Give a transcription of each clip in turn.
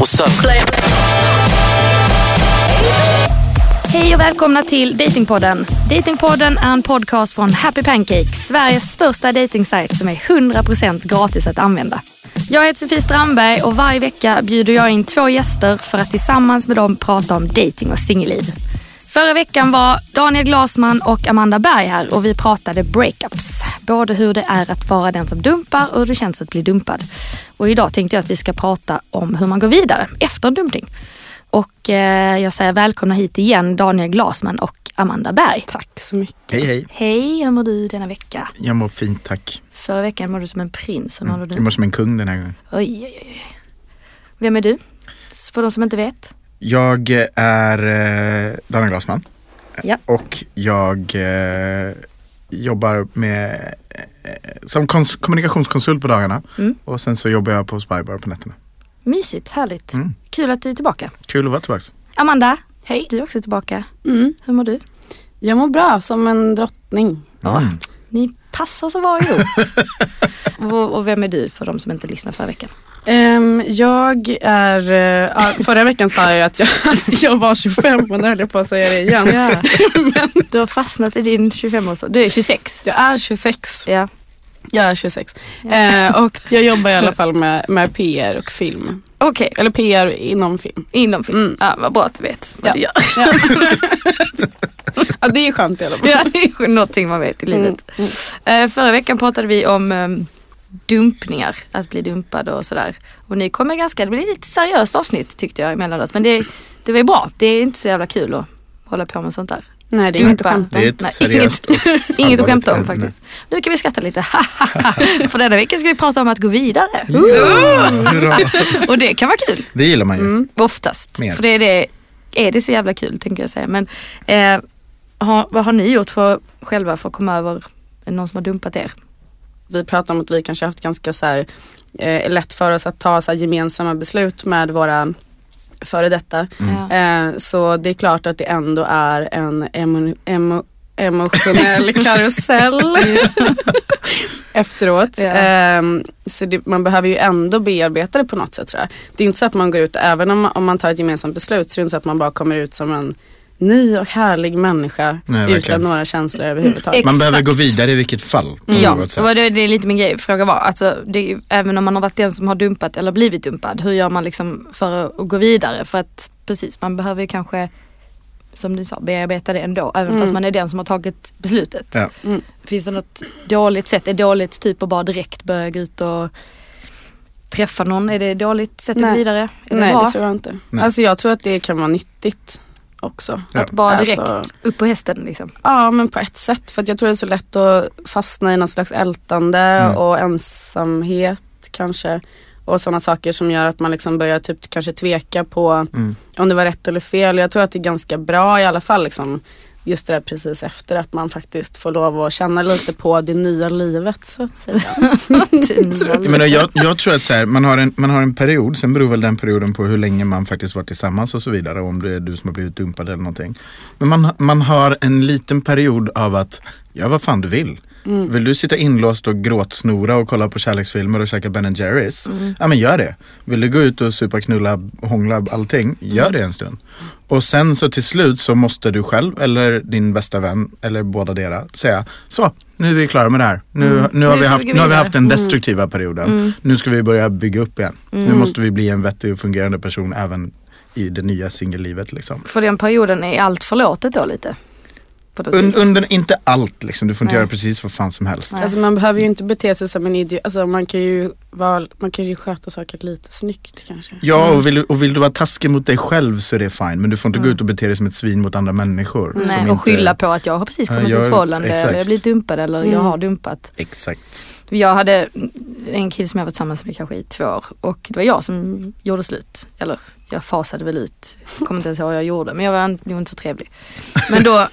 What's up? Hej och välkomna till Datingpodden. Datingpodden är en podcast från Happy Pancake, Sveriges största datingsajt som är 100% gratis att använda. Jag heter Sofie Strandberg och varje vecka bjuder jag in två gäster för att tillsammans med dem prata om dating och singelliv. Förra veckan var Daniel Glasman och Amanda Berg här och vi pratade breakups. Både hur det är att vara den som dumpar och hur det känns att bli dumpad. Och idag tänkte jag att vi ska prata om hur man går vidare efter en dumpning. Och eh, jag säger välkomna hit igen Daniel Glasman och Amanda Berg. Tack så mycket. Hej hej. Hej, hur mår du denna vecka? Jag mår fint tack. Förra veckan mådde du som en prins. Hur mådde du? Jag mår som en kung den här gången. Oj, oj, oj. Vem är du? För de som inte vet. Jag är eh, Daniel Glasman. Ja. Och jag eh, jobbar med eh, som kons- kommunikationskonsult på dagarna. Mm. Och sen så jobbar jag på Spybar på nätterna. Mysigt, härligt. Mm. Kul att du är tillbaka. Kul att vara tillbaka. Amanda, Hej. du är också tillbaka. Mm. Hur mår du? Jag mår bra som en drottning. Mm. Ni passar så bra ihop. och, och vem är du för de som inte lyssnade förra veckan? Ehm, jag är, ja, förra veckan sa jag att jag, att jag var 25 och nu höll jag på att säga det igen. Ja. Du har fastnat i din 25-årsålder. Du är 26. Jag är 26. Ja. Jag är 26. Eh, och jag jobbar i alla fall med, med PR och film. Okej, Eller PR inom film. inom film. Mm. Ja, vad bra att du vet vad Ja. du gör. Ja, det är skönt i alla fall. Ja, det är någonting man vet i livet. Mm. Eh, förra veckan pratade vi om ehm, dumpningar, att bli dumpad och sådär. Och ni kom med ganska, det blev lite seriöst avsnitt tyckte jag emellanåt. Men det, det var bra, det är inte så jävla kul att hålla på med sånt där. Nej, det är inget att skämta Det är om. ett Nej, seriöst och Inget att skämta om faktiskt. Nu kan vi skratta lite. För denna vecka ska vi prata om att gå vidare. Och det kan vara kul. Det gillar man ju. Mm. Oftast. Mer. För det är, det, är det så jävla kul tänker jag säga. Men eh, har, vad har ni gjort för, själva för att komma över någon som har dumpat er? Vi pratar om att vi kanske haft ganska så här, eh, lätt för oss att ta så här, gemensamma beslut med våra före detta. Ja. Eh, så det är klart att det ändå är en emo, emo, emotionell karusell efteråt. Ja. Ehm, så det, man behöver ju ändå bearbeta det på något sätt tror jag. Det är inte så att man går ut, även om, om man tar ett gemensamt beslut, så är det inte så att man bara kommer ut som en ny och härlig människa Nej, utan verkligen. några känslor överhuvudtaget. Man behöver gå vidare i vilket fall. På Ja, något och sätt. vad det, det är lite min grej, fråga var. Alltså, det även om man har varit den som har dumpat eller blivit dumpad, hur gör man liksom för att gå vidare? För att precis, man behöver ju kanske, som du sa, bearbeta det ändå. Även Mm. fast man är den som har tagit beslutet. Ja. Mm. Finns det något dåligt sätt? Är det dåligt typ att bara direkt börja gå ut och träffa någon? Är det dåligt sätt att Nej. gå vidare? Är Nej bra? det tror jag inte. Nej. Alltså jag tror att det kan vara nyttigt också. Ja. Att bara direkt Alltså- upp på hästen liksom. Ja men på ett sätt. För att jag tror det är så lätt att fastna i något slags ältande Mm. och ensamhet kanske. Och sådana saker som gör att man liksom börjar typ kanske tveka på Mm. om det var rätt eller fel. Jag tror att det är ganska bra i alla fall liksom just det där precis efter att man faktiskt får lov att känna lite på det nya livet så att säga. Jag, menar, jag, jag tror att så här, man, har en, man har en period, sen beror väl den perioden på hur länge man faktiskt varit tillsammans och så vidare. Om det är du som har blivit dumpad eller någonting. Men man, man har en liten period av att, ja vad fan du vill. Mm. Vill du sitta inlåst och gråtsnora och kolla på kärleksfilmer och käka Ben Jerrys? Ja men gör det. Vill du gå ut och supa, knulla, hångla, allting? Gör det en stund. Och sen så till slut så måste du själv eller din bästa vän eller båda dera säga så, nu är vi klara med det här. Nu, nu, har, Nu får vi haft, nu har vi haft den destruktiva perioden. Nu ska vi börja bygga upp igen. Nu måste vi bli en vettig och fungerande person även i det nya singellivet. Liksom. För den perioden är allt förlåtet då lite? På något Un, under, inte allt liksom, du får inte Nej. göra precis vad fan som helst. Nej. Alltså man behöver ju inte bete sig som en idiot. Alltså man kan ju, vara, man kan ju sköta saker lite snyggt kanske. Ja, och vill, du- och vill du vara taskig mot dig själv så är det fine. Men du får inte gå Mm. ut och bete dig som ett svin mot andra människor. som Nej, inte- och skylla på att jag har precis Ja, kommit jag- ur ett förhållande exakt. eller jag blivit dumpad eller jag Mm. har dumpat. Exakt. Jag hade en kille som jag var tillsammans med kanske i två år och det var jag som gjorde slut. Eller jag fasade väl ut. Jag kommer inte ens ihåg vad jag gjorde men jag var inte- nog inte så trevlig. Men då,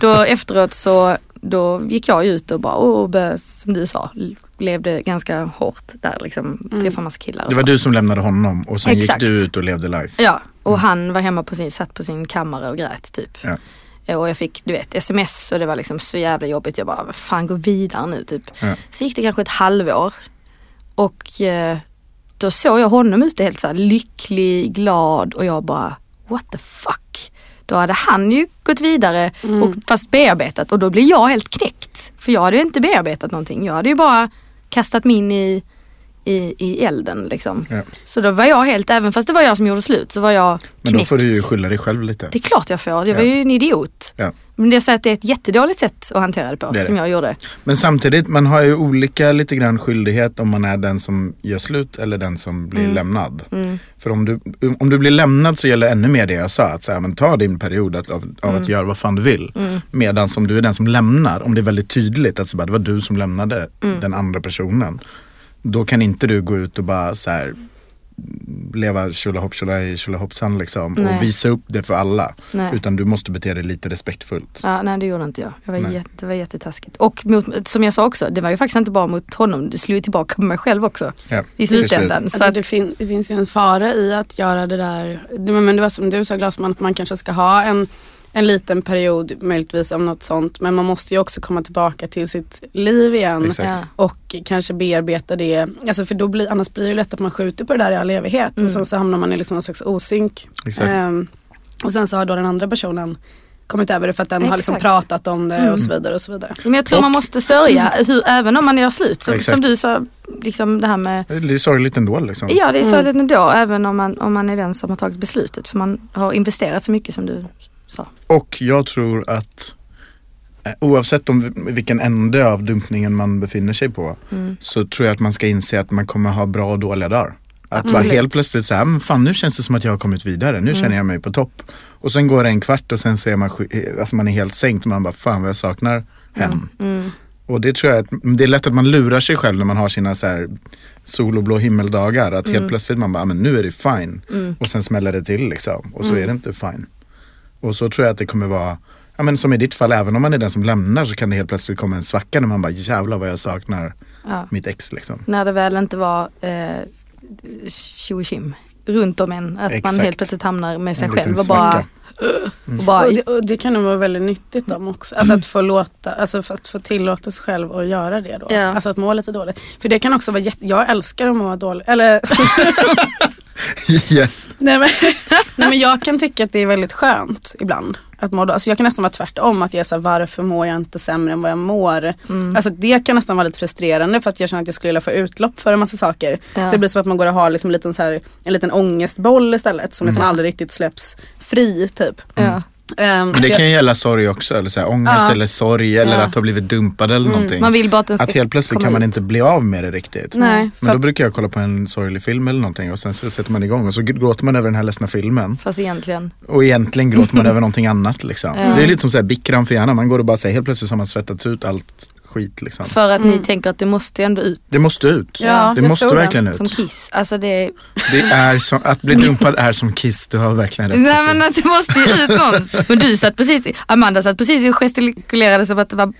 då efteråt så då gick jag ut och bara, och började, som du sa, levde ganska hårt där liksom. Mm. Träffade massa killar och Det var så. du som lämnade honom och sen Exakt. gick du ut och levde life. Ja, och han var hemma på sin, satt på sin kammare och grät typ. Ja. Och jag fick du vet sms och det var liksom så jävla jobbigt. Jag bara, fan gå vidare nu typ. Ja. Så gick det kanske ett halvår. Och, eh, då såg jag honom ute helt så här lycklig, glad och jag bara what the fuck. Då hade han ju gått vidare och fast bearbetat och då blir jag helt knäckt. För jag hade ju inte bearbetat någonting. Jag hade ju bara kastat mig in i, i, i elden liksom. Ja. Så då var jag helt, även fast det var jag som gjorde slut så var jag knäckt. Men då får du ju skylla dig själv lite. Det är klart jag får, jag var Ja. ju en idiot. Ja. Men jag säger att det är ett jättedåligt sätt att hantera det på Det som det. jag gjorde. Men samtidigt, man har ju olika lite grann skyldighet om man är den som gör slut eller den som blir lämnad. För om du, om du blir lämnad så gäller ännu mer det jag sa, att så här, men ta din period att, av, av att göra vad fan du vill. Medan om du är den som lämnar, om det är väldigt tydligt att så bara, det var du som lämnade den andra personen. Då kan inte du gå ut och bara så här leva tjolahopp tjolahej tjolahoppsan liksom Nej. och visa upp det för alla. Nej. Utan du måste bete dig lite respektfullt. Ja, nej det gjorde inte jag. jag var Nej. jätte, det var jättetaskigt. Och mot, som jag sa också, det var ju faktiskt inte bara mot honom, det slog ju tillbaka på mig själv också. Ja, I slutändan. Så Alltså att, det, fin- det finns ju en fara i att göra det där. Det- Men det var som du sa Glasman, att man kanske ska ha en, en liten period möjligtvis om något sånt. Men man måste ju också komma tillbaka till sitt liv igen. Exakt. ja. Och kanske bearbeta det. Alltså för då blir, annars blir det ju lätt att man skjuter på det där i all evighet. Mm. Och sen så hamnar man i liksom någon slags osynk. Exakt. Ehm, och sen så har då den andra personen kommit över det för att den har liksom Exakt. Mm. pratat om det och så vidare. Och så vidare. Men jag tror Och- man måste sörja, hur, även om man gör slut. Så, Exakt. som du sa, liksom det här med Det är sorgligt ändå liksom. Ja det är Mm. sorgligt ändå, även om man, om man är den som har tagit beslutet. För man har investerat så mycket som du sa. Och jag tror att eh, oavsett om vilken ände av dumpningen man befinner sig på Mm. så tror jag att man ska inse att man kommer ha bra och dåliga dagar. Att bara Absolut. helt plötsligt säga, men fan nu känns det som att jag har kommit vidare, nu känner jag mig på topp. Och sen går det en kvart och sen så är man, sj- alltså man är helt sänkt och man bara, fan vad jag saknar hem. Mm. Och det tror jag, att, det är lätt att man lurar sig själv när man har sina så här sol och blå himmeldagar. Att helt plötsligt man bara, "Ah, men nu är det fine. Och sen smäller det till liksom. Och så är det inte fine. Och så tror jag att det kommer vara, ja men som i ditt fall, även om man är den som lämnar så kan det helt plötsligt komma en svacka när man bara, jävlar vad jag saknar Ja. mitt ex liksom. När det väl inte var eh, tjo och tjim runt om en. Att man Exakt. helt plötsligt hamnar med sig En själv och bara, svacka. och bara Och det, och det kan nog vara väldigt nyttigt dem också. Alltså att få låta, alltså för att få tillåta sig själv att göra det då. Ja. Alltså att må lite dåligt. För det kan också vara jätte, jag älskar att må dåligt. Eller, yes. nej, men, nej men jag kan tycka att det är väldigt skönt ibland. Att må då, alltså jag kan nästan vara tvärtom. Att jag är så här, varför mår jag inte sämre än vad jag mår? Mm. Alltså det kan nästan vara lite frustrerande för att jag känner att jag skulle vilja få utlopp för en massa saker. Ja. Så det blir som att man går och har liksom en, liten så här, en liten ångestboll istället. Som liksom aldrig riktigt släpps fri typ. ja. Ehm, Men det jag- kan ju gälla sorg också, eller så här, ångest Ja. eller sorg eller Ja. att ha blivit dumpad eller någonting. Man vill bara att Att helt plötsligt kan man inte bli av med det riktigt. Nej, för Men då brukar jag kolla på en sorglig film eller någonting och sen så sätter man igång och så gråter man över den här ledsna filmen. Fast egentligen. Och egentligen gråter man över någonting annat liksom. Ja. Det är lite som så här bikram för hjärnan. Man går och bara säger helt plötsligt så har man svettats ut allt skit liksom. För att ni tänker att det måste ändå ut. Det måste ut. Ja, det jag måste tror det. verkligen ut. Som Kiss. Alltså det Det är som, att bli dumpad är som Kiss, du har verkligen rätt Nej men att det måste ju ut någonstans. Men du satt precis, Amanda satt precis och gestikulerade som att det var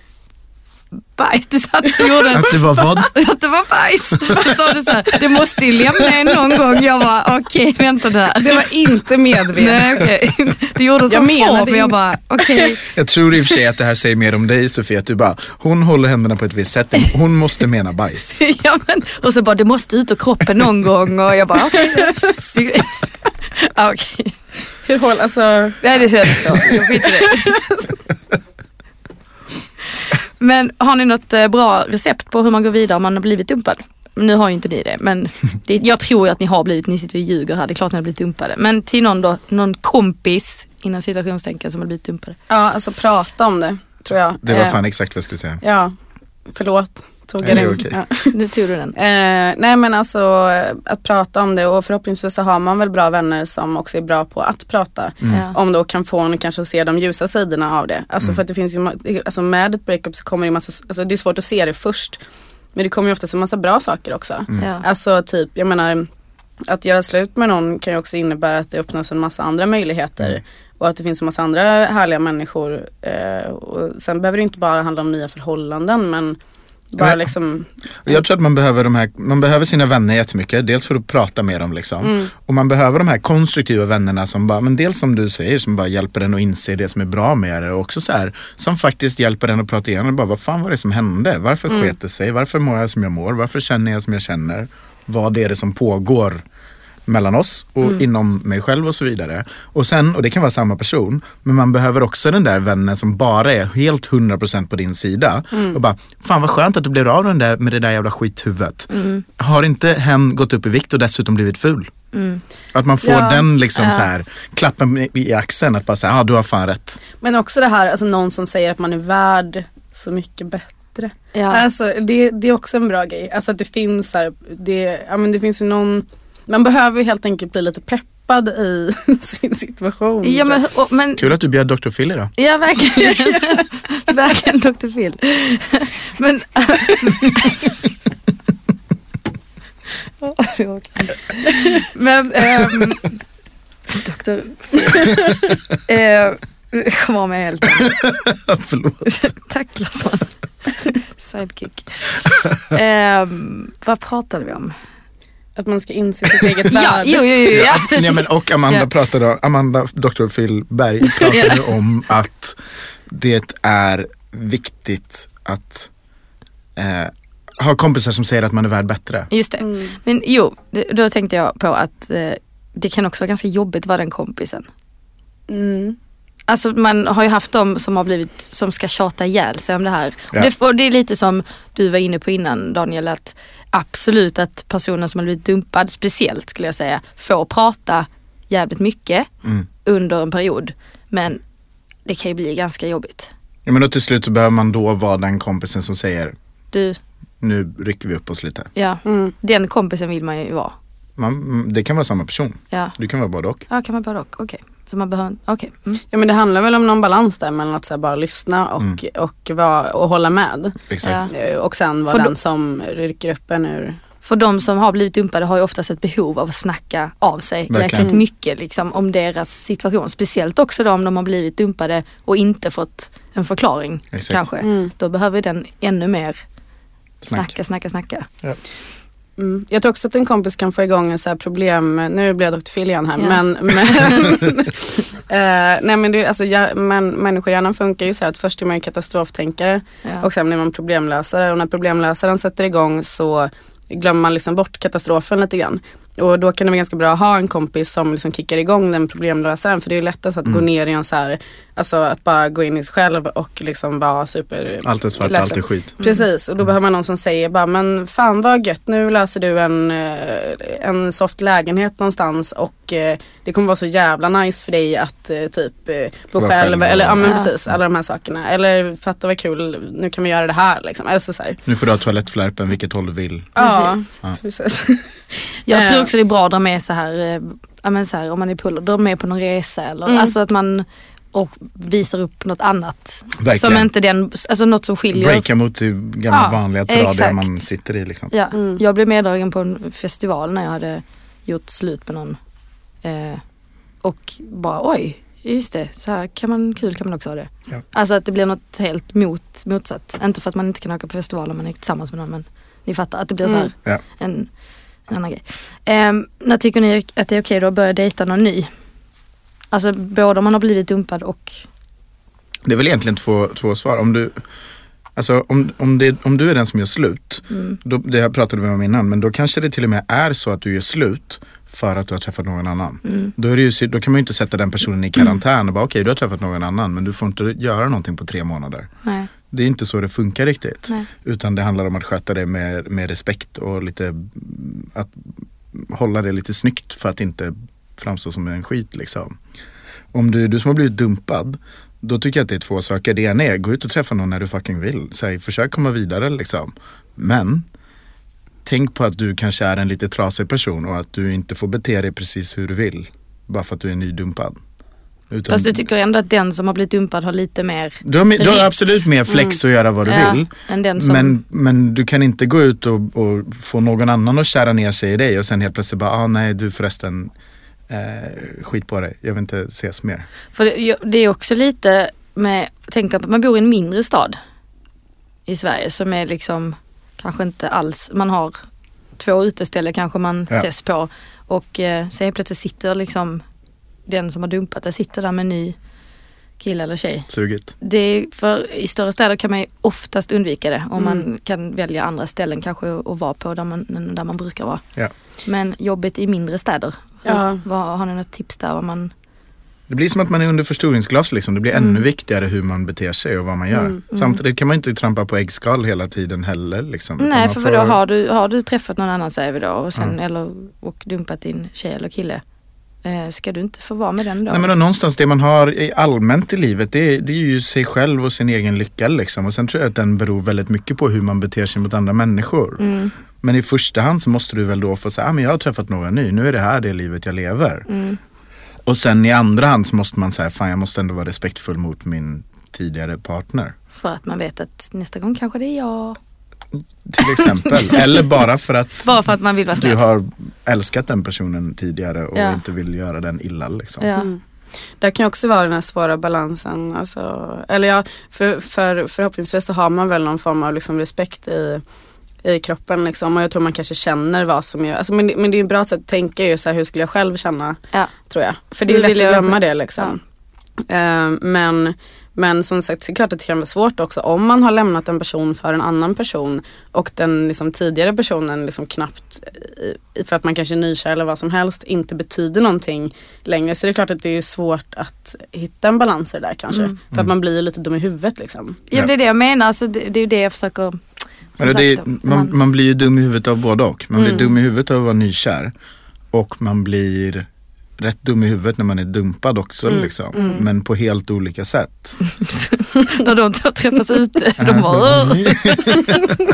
bajs. Du satt och gjorde Att det var vad? att det var bajs. Så sa du så här, det måste ju lämna en någon gång. Jag bara okej vänta där. Det var inte medvetet. Nej okej. Det gjorde Jag som menade får men jag bara okej. Jag tror i och för sig att det här säger mer om dig Sofie, att du bara, hon håller händerna på ett visst sätt, hon måste mena bajs. Ja, men, och så bara det måste ut ur kroppen någon gång och jag bara okej. Ja, Okej. Hur håll, alltså, Nej det höll så. Jag skiter i det. Men har ni något eh, bra recept på hur man går vidare om man har blivit dumpad? Nu har ju inte ni det men det, jag tror ju att ni har blivit, ni sitter och ljuger här, det är klart ni har blivit dumpade. Men till någon då, någon kompis inom situationstecken som har blivit dumpade. ja, alltså prata om det tror jag. Det var Eh, fan exakt vad jag skulle säga. Ja, förlåt. Tog Nej, jag den. okej. Ja. Nu tog du den. Eh, nej men alltså att prata om det och förhoppningsvis så har man väl bra vänner som också är bra på att prata Ja. om det och kan få en kanske att se de ljusa sidorna av det. Alltså för att det finns ju, alltså med ett breakup så kommer det massa, alltså det är svårt att se det först. Men det kommer ju oftast en massa bra saker också. Ja. Alltså typ, jag menar att göra slut med någon kan ju också innebära att det öppnas en massa andra möjligheter. Och att det finns en massa andra härliga människor. Eh, och sen behöver det inte bara handla om nya förhållanden men bara Men- liksom Jag tror att man behöver, de här, man behöver sina vänner jättemycket. Dels för att prata med dem liksom. Mm. Och man behöver de här konstruktiva vännerna som bara, men dels som du säger, som bara hjälper en att inse det som är bra med det. Och också så här, som faktiskt hjälper en att prata igenom. Bara, vad fan var det som hände? Varför Mm. sket det sig? Varför mår jag som jag mår? Varför känner jag som jag känner? vad är det som pågår mellan oss och Mm. inom mig själv och så vidare. Och sen, och det kan vara samma person, men man behöver också den där vännen som bara är helt 100% på din sida. Mm. Och bara, fan vad skönt att du blev av den där, med det där jävla skithuvudet. Mm. Har inte hen gått upp i vikt och dessutom blivit ful? Att man får Ja. den liksom Ja. så här, klappen i, i axeln, att bara säga, ja ah, du har fan rätt. Men också det här, alltså någon som säger att man är värd så mycket bättre. Ja. Alltså det, det är också en bra grej. Alltså att det finns här, det, ja, men det finns ju någon, man behöver ju helt enkelt bli lite peppad i sin situation. Ja men, och, men Kul att du bjöd Dr. Phil idag. Ja verkligen. verkligen Dr. Phil. Men... Men ehm, Dr. Phil. Eh, Kom av mig helt Förlåt. Tack Larsson. Sidekick. Ehm, vad pratade vi om? Att man ska inse sitt eget Ja, värde. jo, jo, jo, ja, Ja, men och Amanda Ja. pratade, Amanda, Dr. Phil Berg pratade om att det är viktigt att eh, ha kompisar som säger att man är värd bättre. Just det. Mm. Men jo, då tänkte jag på att eh, det kan också vara ganska jobbigt att vara den kompisen. Mm. Alltså man har ju haft dem som har blivit, som ska tjata ihjäl sig om det här. Ja. Och, det, och det är lite som du var inne på innan Daniel, att absolut att personen som har blivit dumpad, speciellt skulle jag säga, får prata jävligt mycket Mm. under en period. Men det kan ju bli ganska jobbigt. Ja, men då till slut så behöver man då vara den kompisen som säger Du, nu rycker vi upp oss lite. ja, Mm. den kompisen vill man ju vara. Man, det kan vara samma person. Ja, Du kan vara både och. ja kan man både och, okej. Så man behöver, okej. Mm. Ja men det handlar väl om någon balans där mellan att så här, bara lyssna och, Mm. och, vara, och hålla med. Exakt. Ja. Eh, Och sen vara den som rycker upp en ur För de som har blivit dumpade har ju oftast ett behov av att snacka av sig Verkligen. jäkligt mycket liksom, om deras situation. Speciellt också då om de har blivit dumpade och inte fått en förklaring Exakt. kanske. Mm. Då behöver den ännu mer Snack. snacka, snacka, snacka. Mm. Jag tror också att en kompis kan få igång en så här problem, nu blir jag Dr. Phil igen här, Ja. men, men, eh, nej, men, det, alltså, ja, men människohjärnan funkar ju så här att först är man ju katastroftänkare Ja. och sen blir man problemlösare och när problemlösaren sätter igång så glömmer man liksom bort katastrofen lite grann. Och då kan det vara ganska bra att ha en kompis som liksom kickar igång den problemlösaren för det är ju lättast att gå ner i en så här, alltså att bara gå in i sig själv och liksom vara super Allt är svart, allt är skit. Precis och då behöver man någon som säger bara men fan vad gött nu löser du en, eh, en soft lägenhet någonstans och eh, det kommer vara så jävla nice för dig att eh, typ eh, bo Vara själv själv. eller ja men Ja. precis alla de här sakerna. Eller fatta vad kul nu kan vi göra det här liksom. Alltså, så här. Nu får du ha toalettflärpen vilket håll du vill. Precis. Ja, precis. Jag tror Eh. också det är bra att dra med så här, eh, ja, men så här om man är puller, dra med på någon resa eller Mm. alltså att man och visar upp något annat. Verkligen. Som inte den, alltså något som skiljer. Breaka mot det gamla Ja, vanliga tradiga man sitter i liksom. Ja, Mm. jag blev meddragen på en festival när jag hade gjort slut med någon. Eh, och bara oj, just det, så här kan man, kul kan man också ha det. Ja. Alltså att det blir något helt mot, motsatt. Inte för att man inte kan åka på festival om man är tillsammans med någon men ni fattar att det blir så här Mm. Ja. en, en annan grej. Eh, när tycker ni att det är okej då att börja dejta någon ny? Alltså både om man har blivit dumpad och Det är väl egentligen två, två svar. Om du, alltså, om, om, det, om du är den som gör slut, mm, då, det här pratade vi om innan, men då kanske det till och med är så att du gör slut för att du har träffat någon annan. mm, Då, är det ju, då kan man ju inte sätta den personen i karantän och bara okej du har träffat någon annan men du får inte göra någonting på tre månader. nej, Det är inte så det funkar riktigt. nej. Utan det handlar om att sköta det med, med respekt och lite att hålla det lite snyggt för att inte framstå som en skit liksom. Om du, du som har blivit dumpad, då tycker jag att det är två saker. Det ena är, gå ut och träffa någon när du fucking vill. Säg, försök komma vidare liksom. Men tänk på att du kanske är en lite trasig person och att du inte får bete dig precis hur du vill. Bara för att du är nydumpad. Utan, Fast du tycker ändå att den som har blivit dumpad har lite mer du har, du har absolut mer flex att göra vad du ja, vill. som... Men, men du kan inte gå ut och, och få någon annan att kära ner sig i dig och sen helt plötsligt bara, ah, nej du förresten, eh, skit på dig, jag vill inte ses mer. För det, det är också lite med, tänk att man bor i en mindre stad i Sverige som är liksom kanske inte alls, man har två uteställen kanske man Ja. ses på och eh, sen plötsligt sitter liksom den som har dumpat det sitter där med en ny kille eller tjej. Sugigt. Det är, för I större städer kan man ju oftast undvika det om Mm. man kan välja andra ställen kanske att vara på där man, där man brukar vara. Ja. Men jobbet i mindre städer, Ja. vad, har ni något tips där? Vad man, Det blir som att man är under förstoringsglas liksom. Det blir Mm. ännu viktigare hur man beter sig och vad man gör. Mm, Samtidigt kan man inte trampa på äggskal hela tiden heller. Liksom. Nej för får- vadå, har du, har du träffat någon annan säger vi då och, sen, Ja. eller, och dumpat din tjej eller kille. Eh, ska du inte få vara med den då? Nej men någonstans det man har i allmänt i livet det är, det är ju sig själv och sin egen lycka liksom. Och sen tror jag att den beror väldigt mycket på hur man beter sig mot andra människor. Mm, Men i första hand så måste du väl då få säga, ah, men jag har träffat några ny, nu är det här det livet jag lever. mm, Och sen i andra hand så måste man säga, fan jag måste ändå vara respektfull mot min tidigare partner. för att man vet att nästa gång kanske det är jag. Till exempel. Eller bara för att Bara för att man vill vara du har älskat den personen tidigare och Ja. inte vill göra den illa liksom. Ja. Mm. Det kan också vara den här svåra balansen. Alltså, eller ja, för, för, förhoppningsvis så har man väl någon form av liksom respekt i, i kroppen. Liksom. Och jag tror man kanske känner vad som är, alltså, men, det- men det är ett bra sätt att tänka ju så här, hur skulle jag själv känna? Ja. Tror jag. För det är lätt att glömma det liksom. Eh, men, men som sagt, det är klart att det kan vara svårt också om man har lämnat en person för en annan person och den liksom, tidigare personen liksom knappt, i- för att man kanske är nykär eller vad som helst, inte betyder någonting längre. Så det är klart att det är svårt att hitta en balans i det där kanske. Mm. För att man blir lite dum i huvudet liksom. Ja, det är det jag menar. Alltså, det, det är ju det jag försöker... det är, sagt, man, man blir ju dum i huvudet av både och. Man blir Mm. dum i huvudet av att vara nykär. Och man blir rätt dum i huvudet när man är dumpad också. Mm. Liksom. Mm. Men på helt olika sätt. när de två träffas ute. De bara, "Åh."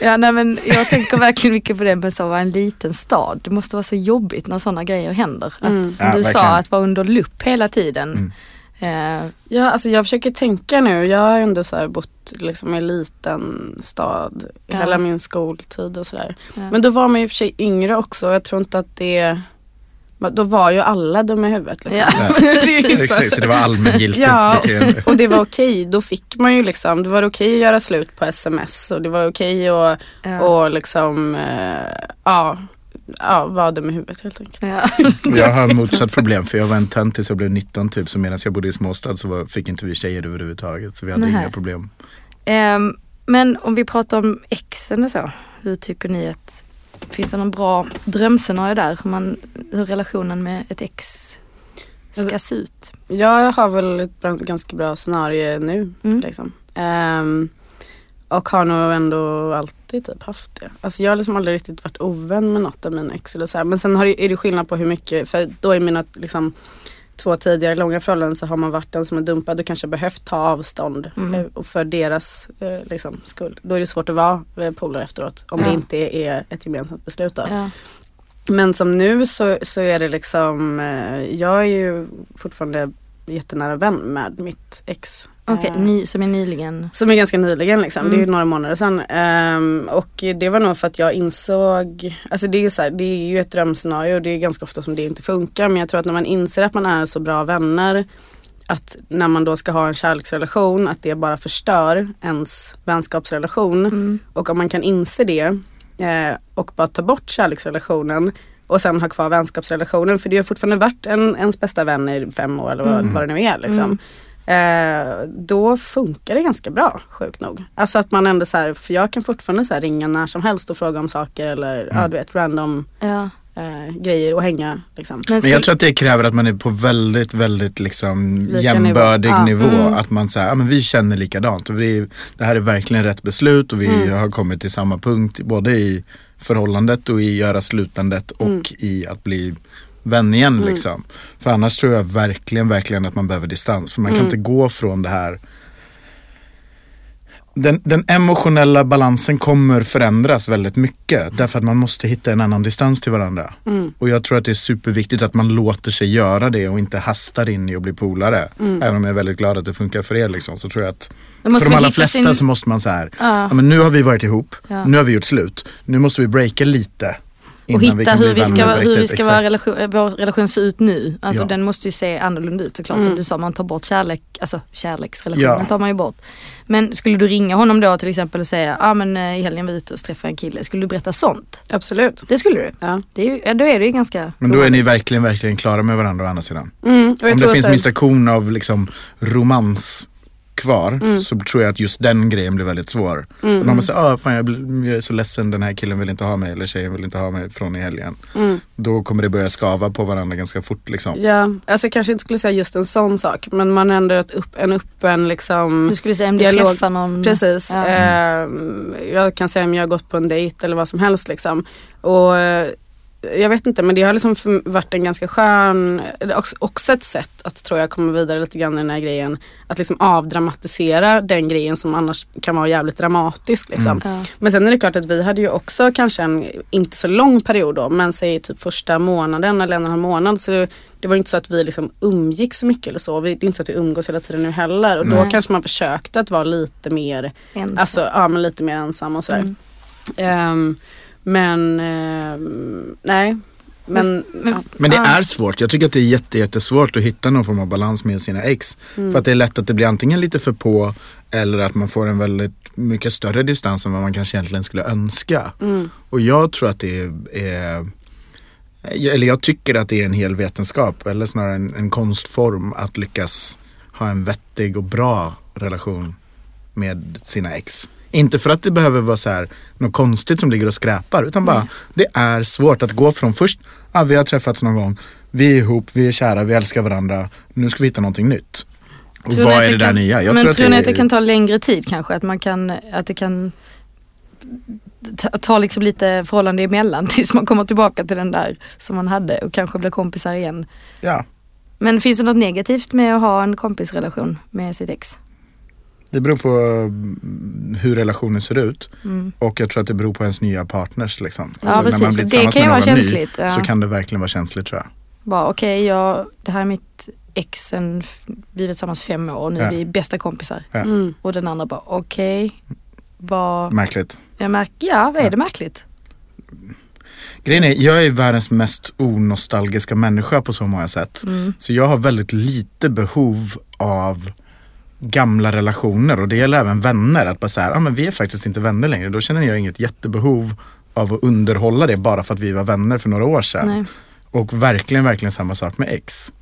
Ja nej men jag tänker verkligen mycket på det med så vara en liten stad. Det måste vara så jobbigt när sådana grejer händer. Att, Mm. som Ja, du sa, verkligen. att vara under lupp hela tiden. Mm. Eh, Ja, alltså jag försöker tänka nu. Jag har ändå så här bott liksom i en liten stad Ja. hela min skoltid och sådär. ja. Men då var man ju för sig yngre också. Jag tror inte att det då var ju alla dumma i huvudet. Liksom. Ja. Det så- Exakt, så det var allmängiltigt Ja. beteende. Och det var okej, då fick man ju liksom, det var okej att göra slut på sms och det var okej att ja. och liksom, eh, ja, ja, vara dum i huvudet helt enkelt. Ja. Jag har motsatt problem för jag var en tönt tills jag blev 19 typ. Så medan jag bodde i småstad så var, fick inte vi tjejer överhuvudtaget. Så vi hade Nej. inga problem. Ehm, men om vi pratar om exen och så. Hur tycker ni att, finns det någon bra drömscenario där? Hur, man, hur relationen med ett ex ska Alltså- se ut? Jag har väl ett ganska bra scenario nu. Mm. Liksom. Ehm, och har nog ändå alltid typ haft det. Alltså jag har liksom aldrig riktigt varit ovän med något av mina ex eller så här. Men sen har det, är det skillnad på hur mycket, för då i mina liksom, två tidigare långa förhållanden så har man varit den som är dumpad och kanske behövt ta avstånd. Mm. eh, Och för deras eh, liksom, skull. Då är det svårt att vara eh, polare efteråt. Om Ja. det inte är ett gemensamt beslut. Ja. Men som nu så, så är det liksom, eh, jag är ju fortfarande jättenära vän med mitt ex. Okej, Eh, ny, som är nyligen. som är ganska nyligen liksom, det är ju Mm. några månader sedan. Ehm, och det var nog för att jag insåg, alltså det är, så här, det är ju ett drömscenario och det är ganska ofta som det inte funkar. Men jag tror att när man inser att man är så bra vänner, att när man då ska ha en kärleksrelation, att det bara förstör ens vänskapsrelation. Mm. Och om man kan inse det eh, och bara ta bort kärleksrelationen och sen ha kvar vänskapsrelationen. För det har fortfarande varit en, ens bästa vän i fem år eller vad, Mm. vad det nu är. Liksom. Eh, då funkar det ganska bra, sjukt nog. Alltså att man ändå så här, för jag kan fortfarande så här ringa när som helst och fråga om saker eller ja, du vet random Ja. eh, grejer och hänga. Liksom. Men Men jag tror att det kräver att man är på väldigt, väldigt liksom Lika jämbördig nivå. nivå. Ja. Mm. Att man säger, ja men vi känner likadant. Och vi, det här är verkligen rätt beslut och vi Mm. har kommit till samma punkt. Både i förhållandet och i göra slutandet och Mm. i att bli vän igen Mm. liksom. För annars tror jag verkligen, verkligen att man behöver distans. För man kan Mm. inte gå från det här den, den emotionella balansen kommer förändras väldigt mycket. Därför att man måste hitta en annan distans till varandra. Mm. Och jag tror att det är superviktigt att man låter sig göra det och inte hastar in i att bli polare. Mm. Även om jag är väldigt glad att det funkar för er liksom, så tror jag att för de allra flesta sin- så måste man så här, Ja. ja, men nu har vi varit ihop, Ja. nu har vi gjort slut, nu måste vi breaka lite. Och hitta kan hur vi ska, hur vi ska vara relation, vår relation se ut nu. Alltså Ja. den måste ju se annorlunda ut såklart. Som Mm. du sa, man tar bort kärlek, alltså kärleksrelationen Ja. tar man ju bort. Men skulle du ringa honom då till exempel och säga, ja ah, men eh, i helgen var jag ute och träffade en kille. Skulle du berätta sånt? Absolut. Det skulle du? Ja. Det är ju, då är det ju ganska Men då är ni verkligen, verkligen klara med varandra å andra sidan. Mm, och jag Om det finns minsta kon av liksom romans kvar Mm. så tror jag att just den grejen blir väldigt svår. Mm, Och när man säger ah, fan jag, blir, jag är så ledsen, den här killen vill inte ha mig eller tjejen vill inte ha mig från i helgen. mm. Då kommer det börja skava på varandra ganska fort liksom. Ja, alltså jag kanske inte skulle säga just en sån sak men man är ändå upp, en öppen liksom Du skulle säga om du dialog. träffar någon. Precis. Ja. Eh, jag kan säga om jag har gått på en dejt eller vad som helst liksom. Och jag vet inte men det har liksom varit en ganska skön, också, ett sätt att tror jag komma vidare lite grann i den här grejen. Att liksom avdramatisera den grejen som annars kan vara jävligt dramatisk liksom. Mm. Ja. Men sen är det klart att vi hade ju också kanske en, inte så lång period då, men säg typ första månaden eller en och en halv månad. Så det, det var inte så att vi liksom umgicks så mycket eller så. Vi, det är inte så att vi umgås hela tiden nu heller. Och då Nej. kanske man försökte att vara lite mer, Ensam. alltså ja men lite mer ensam och sådär. Mm. Ehm, men ehm, nej. Men, men- det är svårt. Jag tycker att det är jätte, jättesvårt att hitta någon form av balans med sina ex. Mm. För att det är lätt att det blir antingen lite för på eller att man får en väldigt mycket större distans än vad man kanske egentligen skulle önska. Mm. Och jag tror att det är, är eller jag tycker att det är en hel vetenskap eller snarare en, en konstform att lyckas ha en vettig och bra relation med sina ex. Inte för att det behöver vara så här något konstigt som ligger och skräpar utan bara det är svårt att gå från först, ah, vi har träffats någon gång, vi är ihop, vi är kära, vi älskar varandra, nu ska vi hitta någonting nytt. Och Tror vad är det där kan- nya? Jag men tror tror, att ni det att det är- kan ta längre tid kanske? Att man kan, att det kan ta, ta liksom lite förhållande emellan tills man kommer tillbaka till den där som man hade och kanske blir kompisar igen. Ja, Men finns det något negativt med att ha en kompisrelation med sitt ex? Det beror på mm, hur relationen ser ut. Mm. Och jag tror att det beror på ens nya partners liksom. Ja, precis. när man blir Det kan ju med vara någon känsligt, ja. Ny, så kan det verkligen vara känsligt tror jag. Bara okej, jag, det här är mitt ex sen, vi var tillsammans fem år och nu Ja. är vi bästa kompisar. Ja. Mm. Och den andra bara okej, vad, Märkligt. jag märk, ja vad är Ja. det märkligt? Grejen är, jag är världens mest onostalgiska människa på så många sätt. Mm. Så jag har väldigt lite behov av gamla relationer och det gäller även vänner. Att bara säga, ah, men vi är faktiskt inte vänner längre. Då känner jag inget jättebehov av att underhålla det bara för att vi var vänner för några år sedan. Nej. Och verkligen, verkligen samma sak med ex.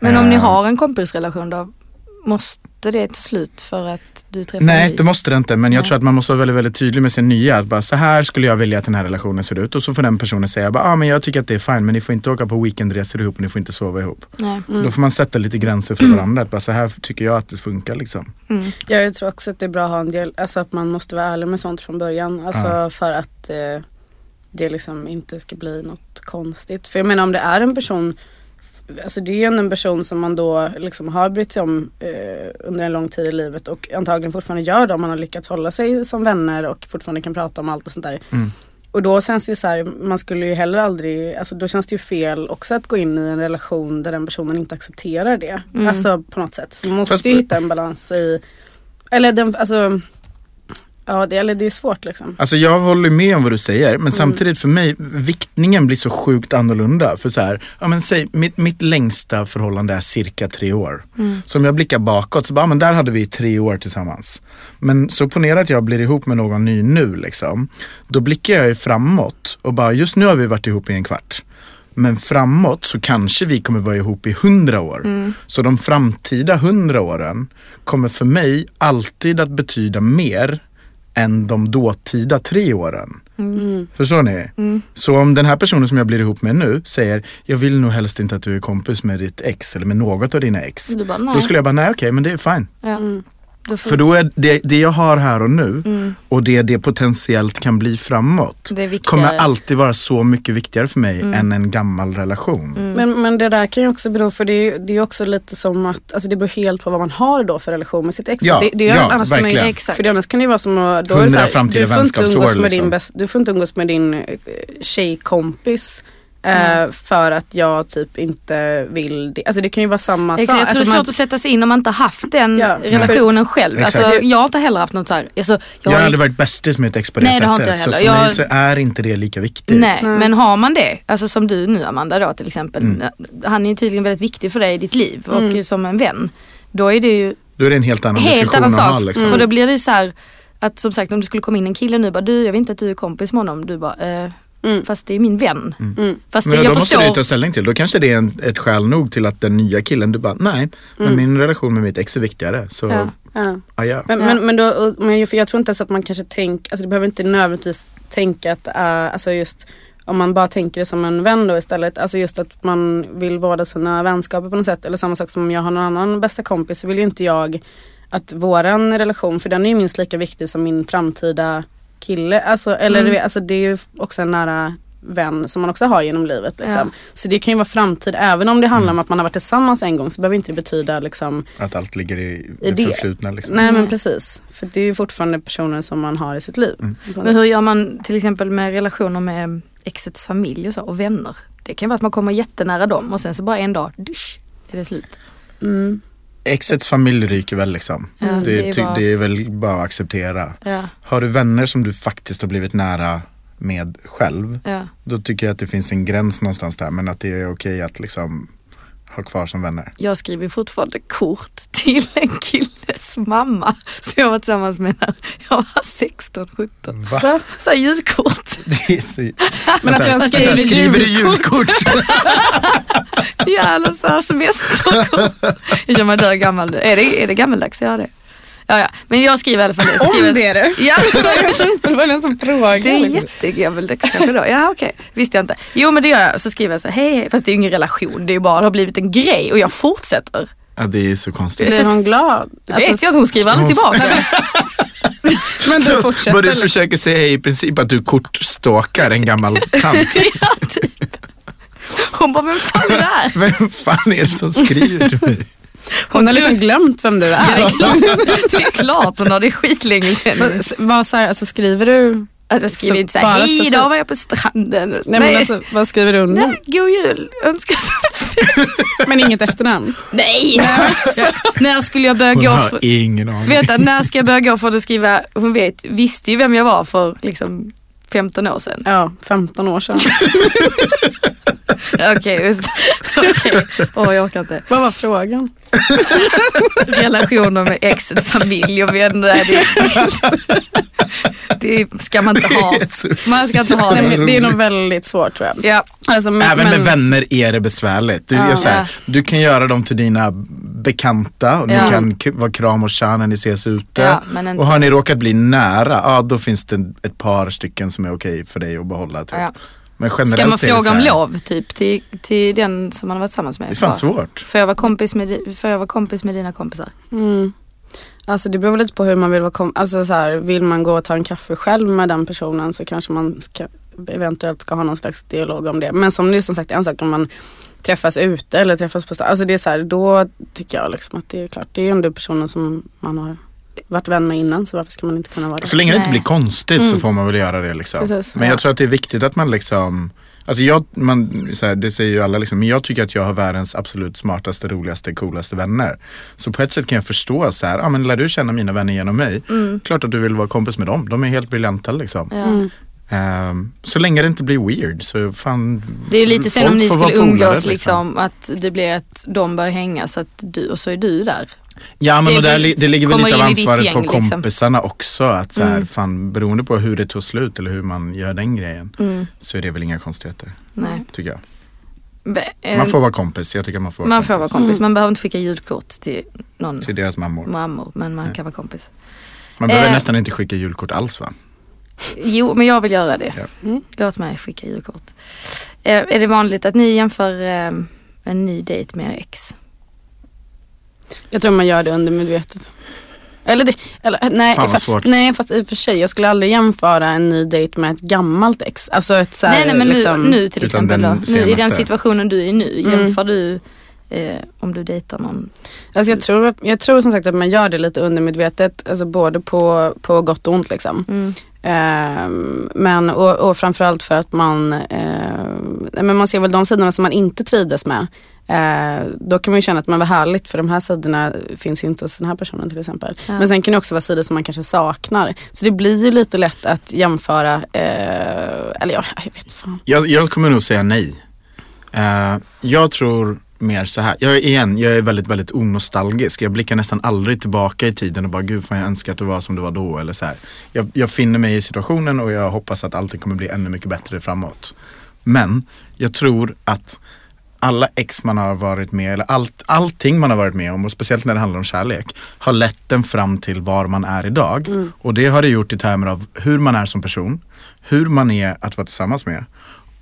Men om ni Eh, har en kompisrelation då, måste det ta slut för att du träffar Nej det måste det inte men jag Nej. tror att man måste vara väldigt, väldigt tydlig med sin nya. Att bara, så här skulle jag vilja att den här relationen ser ut. Och så får den personen säga, bara, ah, men jag tycker att det är fine men ni får inte åka på weekendresor ihop och ni får inte sova ihop. Nej. Mm. Då får man sätta lite gränser för varandra. Att bara, så här tycker jag att det funkar liksom. Mm. Ja, jag tror också att det är bra att ha en del, alltså att man måste vara ärlig med sånt från början. Alltså Ja. för att eh, det liksom inte ska bli något konstigt. För jag menar om det är en person, alltså det är ju ändå en person som man då liksom har brytt sig om eh, under en lång tid i livet och antagligen fortfarande gör det om man har lyckats hålla sig som vänner och fortfarande kan prata om allt och sånt där. Mm. Och då känns det ju så här, man skulle ju heller aldrig, alltså då känns det ju fel också att gå in i en relation där den personen inte accepterar det. Mm. Alltså på något sätt. Så man måste Fast- ju hitta en balans i, eller den, alltså, ja det, eller det är svårt liksom. Alltså jag håller med om vad du säger Mm. men samtidigt för mig viktningen blir så sjukt annorlunda. För så här, ja men säg mitt, mitt längsta förhållande är cirka tre år. Mm. Så om jag blickar bakåt så bara, ja, men där hade vi tre år tillsammans. Men så ponera att jag blir ihop med någon ny nu liksom. Då blickar jag ju framåt och bara just nu har vi varit ihop i en kvart. Men framåt så kanske vi kommer vara ihop i hundra år. Mm. Så de framtida hundra åren kommer för mig alltid att betyda mer än de dåtida tre åren. Mm. Förstår ni? Mm. Så om den här personen som jag blir ihop med nu säger jag vill nog helst inte att du är kompis med ditt ex eller med något av dina ex. Bara. Då skulle jag bara, nej okej men det är fine. ja. Mm. Då får, För då är det, det jag har här och nu mm. och det det potentiellt kan bli framåt kommer alltid vara så mycket viktigare för mig Mm. än en gammal relation. Mm. Men, men det där kan ju också bero för det är ju det är också lite som att, alltså det beror helt på vad man har då för relation med sitt ex. Ja, det, det är ja, annars för mig- verkligen. Exakt. För det annars kan det ju vara som att, då är det så här, du får inte umgås med liksom. din bäst, du får inte umgås med din eh, tjejkompis Eh, för att jag typ inte vill det. Alltså det kan ju vara samma sak. jag tror Alltså det är man- svårt att sätta sig in om man inte haft den Ja, relationen själv. Alltså, Exakt. jag har inte heller haft något så här. Alltså, jag Jag har aldrig varit bästis med ett ex på det Nej, det har inte sättet. jag så heller. för mig Jag- så är inte det lika viktigt. Nej, Nej. men har man det, alltså som du nu Amanda då till exempel. Han är ju tydligen väldigt viktig för dig i ditt liv och Mm. som en vän. Då är det ju Då är det en helt annan helt diskussion annan att ha. sak. Liksom. För då blir det ju så här att som sagt om det skulle komma in en kille nu bara du jag vet inte att du är kompis med honom. Du bara eh, Mm. fast det är min vän. Mm. Fast det, Men jag då måste du förstår. ta ställning till. Då kanske det är en, ett skäl nog till att den nya killen, du bara nej, men min relation med mitt ex är viktigare. Så Ja. Ja. Men, Ja. men, men, då, och- men jag, för jag tror inte ens att man kanske tänker, alltså det behöver inte nödvändigtvis tänka att, äh, alltså just om man bara tänker det som en vän då istället, alltså just att man vill vårda sina vänskaper på något sätt. Eller samma sak som om jag har någon annan bästa kompis så vill ju inte jag att våran relation, för den är ju minst lika viktig som min framtida kille. Alltså, eller Mm. du vet, alltså det är ju också en nära vän som man också har genom livet. Liksom. Ja. Så det kan ju vara framtid, även om det handlar om att man har varit tillsammans en gång så behöver inte det betyda liksom Att allt ligger i I det, det. förflutna. Liksom. Nej men Nej. precis. För det är ju fortfarande personer som man har i sitt liv. Men hur gör man till exempel med relationer med exets familj och så och vänner? Det kan ju vara att man kommer jättenära dem och sen så bara en dag, dusch, är det slut. Mm. Exets familj ryker väl liksom. Ja, det, det är ty- bara- det är väl bara att acceptera. Ja, Har du vänner som du faktiskt har blivit nära med själv, ja. då tycker jag att det finns en gräns någonstans där. Men att det är okej att liksom ha kvar som vänner. Jag skriver fortfarande kort till en killes mamma som jag var tillsammans med när jag var 16, 17. Va? Så här julkort. Det är så... Men att jag Vänta, skriver skriver du julkort. julkort? Ja, eller så här semesterkort. Jag känner mig dö gammal nu. Är det, är det gammaldags att göra det? Ja, ja. Men jag skriver i alla fall det. Skriver, Om det är det. Ja, Det var en sån fråga. det är jättegammaldags kanske då. Ja okej, visste jag inte. Jo men det gör jag. Så skriver jag så här, hej hej. Fast det är ju ingen relation. Det är ju bara, det har blivit en grej och jag fortsätter. Ja, det är så konstigt. Blir hon glad? Det vet jag att hon skriver aldrig tillbaka. Men du fortsätter. vad du försöker säga är i princip att du kortstalkar en gammal tant. ja, typ. Hon bara, vem fan är det här? Vem fan är det som skriver till mig? Hon har liksom glömt vem du Ja, är. det, är klart, det är klart hon har det skitlänge sedan. Men s- Vad, så här, alltså, skriver du? Alltså jag skriver Så inte såhär, hej idag var jag på stranden. Nej, men alltså, vad skriver du under? Nej, god jul, önskar så Men inget efternamn? Nej! när skulle jag börja Hon gå har för, ingen aning. vänta, när ska jag börja gå för att skriva, hon vet, visste ju vem jag var för liksom 15 år sedan. Ja, 15 år sedan. Okej, just- okej. Åh jag orkar inte. Vad var frågan? Relationer med exets familj och vänner. Det, det ska man inte ha. Man ska inte ha Nej, det. men det är nog väldigt svårt tror jag. Ja, Alltså, men, Även men, med vänner är det besvärligt. Du, Ja. här, du kan göra dem till dina bekanta och ni Ja. kan vara kram och tja när ni ses ute. Ja, men inte- Och har ni råkat bli nära, ja då finns det ett par stycken som är okej för dig att behålla. Typ. Ja. Men generellt Ska man fråga om lov typ till, till den som man har varit tillsammans med? Det är fan svårt. Får jag vara kompis med, får jag vara kompis med dina kompisar? mm. Alltså det beror lite på hur man vill vara kom- alltså, så här, Vill man gå och ta en kaffe själv med den personen så kanske man ska, eventuellt ska ha någon slags dialog om det. Men som är som sagt en sak om man träffas ute eller träffas på stan. Alltså det är så här, då tycker jag liksom att det är klart. Det är ju ändå personen som man har varit vän med innan så varför ska man inte kunna vara det? Så länge det inte blir konstigt så Mm. får man väl göra det liksom. Precis, men ja. jag tror att det är viktigt att man liksom Alltså jag, man, så här, det säger ju alla liksom, men jag tycker att jag har världens absolut smartaste, roligaste, coolaste vänner. Så på ett sätt kan jag förstå så här, ja men lär du känna mina vänner genom mig, klart att du vill vara kompis med dem. De är helt briljanta liksom. Ja. Mm. Ehm, så länge det inte blir weird så fan Det är lite sen om ni skulle umgås polare, liksom. att det blir att de börjar hänga så att du, och så är du där. Ja men Det och där, det ligger väl lite av ansvaret gäng, på liksom. kompisarna också. Att så här, Mm. fan, beroende på hur det tog slut eller hur man gör den grejen Mm. så är det väl inga konstigheter. Nej. Tycker jag. Be- eh, Man får vara kompis, jag tycker man får vara man kompis. får vara kompis. Man behöver inte skicka julkort till någon Till deras mammor. mammor men man Nej. kan vara kompis. Man behöver Eh. nästan inte skicka julkort alls va? Jo men jag vill göra det. Ja. Mm. Låt mig skicka julkort. Eh, är det vanligt att ni jämför eh, en ny dejt med er ex? Jag tror man gör det undermedvetet. Eller, det, eller nej, Fan vad fast, svårt. nej fast i och för sig jag skulle aldrig jämföra en ny dejt med ett gammalt ex. Alltså ett så här, nej nej men liksom, nu, nu till exempel den då. Nu, I den situationen du är i nu. Mm. Jämför du eh, om du dejtar någon? Alltså jag, tror, jag tror som sagt att man gör det lite undermedvetet, alltså både på, på gott och ont liksom. Mm. Eh, men, och, och framförallt för att man, eh, men man ser väl de sidorna som man inte trivdes med. Eh, då kan man ju känna att man var härligt för de här sidorna finns inte hos den här personen till exempel. Ja. Men sen kan det också vara sidor som man kanske saknar. Så det blir ju lite lätt att jämföra, eh, eller ja, jag vet fan. Jag, jag kommer nog säga nej. Eh, jag tror mer så här. Jag är, igen, jag är väldigt, väldigt onostalgisk. Jag blickar nästan aldrig tillbaka i tiden och bara gud fan jag önskar att det var som det var då. Eller så här. Jag, jag finner mig i situationen och jag hoppas att allting kommer bli ännu mycket bättre framåt. Men jag tror att alla ex man har varit med, eller allt, allting man har varit med om och speciellt när det handlar om kärlek har lett den fram till var man är idag. Och det har det gjort i termer av hur man är som person, hur man är att vara tillsammans med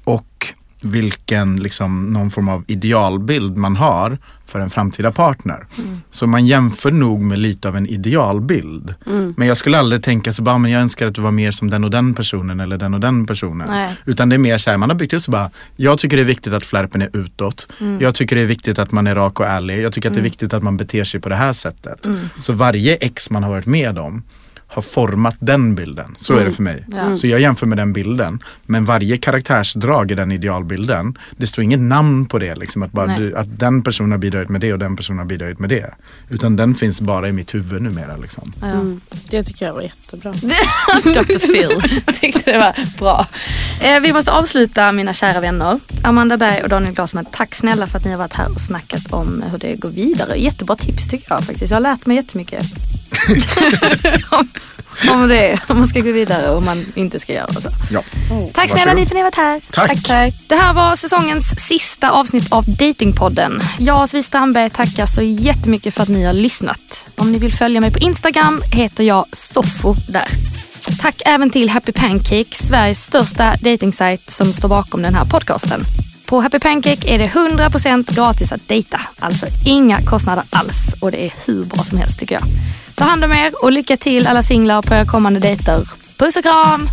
och vilken liksom, någon form av idealbild man har för en framtida partner. Så man jämför nog med lite av en idealbild. Men jag skulle aldrig tänka så bara, men jag önskar att du var mer som den och den personen eller den och den personen. Nej. Utan det är mer så här, man har byggt upp så bara, jag tycker det är viktigt att flärpen är utåt. Jag tycker det är viktigt att man är rak och ärlig. Jag tycker att det är viktigt att man beter sig på det här sättet. Så varje ex man har varit med om har format den bilden. Så är det för mig. Ja. Så jag jämför med den bilden. Men varje karaktärsdrag i den idealbilden, det står inget namn på det. Liksom, att, bara du, att den personen har bidragit med det och den personen har bidragit med det. Utan den finns bara i mitt huvud numera. Liksom. Ja. Mm, det tycker jag var jättebra. Dr Phil. Tyckte det var bra. Eh, vi måste avsluta mina kära vänner. Amanda Berg och Daniel Glasman, tack snälla för att ni har varit här och snackat om hur det går vidare. Jättebra tips tycker jag faktiskt. Jag har lärt mig jättemycket. Om, om det, om man ska gå vidare och om man inte ska göra så. Ja. Tack snälla ni för att ni har varit här. Tack. Tack. Det här var säsongens sista avsnitt av Datingpodden. Jag och Sofie Strandberg tackar så jättemycket för att ni har lyssnat. Om ni vill följa mig på Instagram heter jag Soffo där. Tack även till Happy Pancake, Sveriges största datingsajt som står bakom den här podcasten. På Happy Pancake är det 100% gratis att dejta, alltså inga kostnader alls och det är hur bra som helst tycker jag. Ta hand om er och lycka till alla singlar på era kommande dejter. Puss och kram!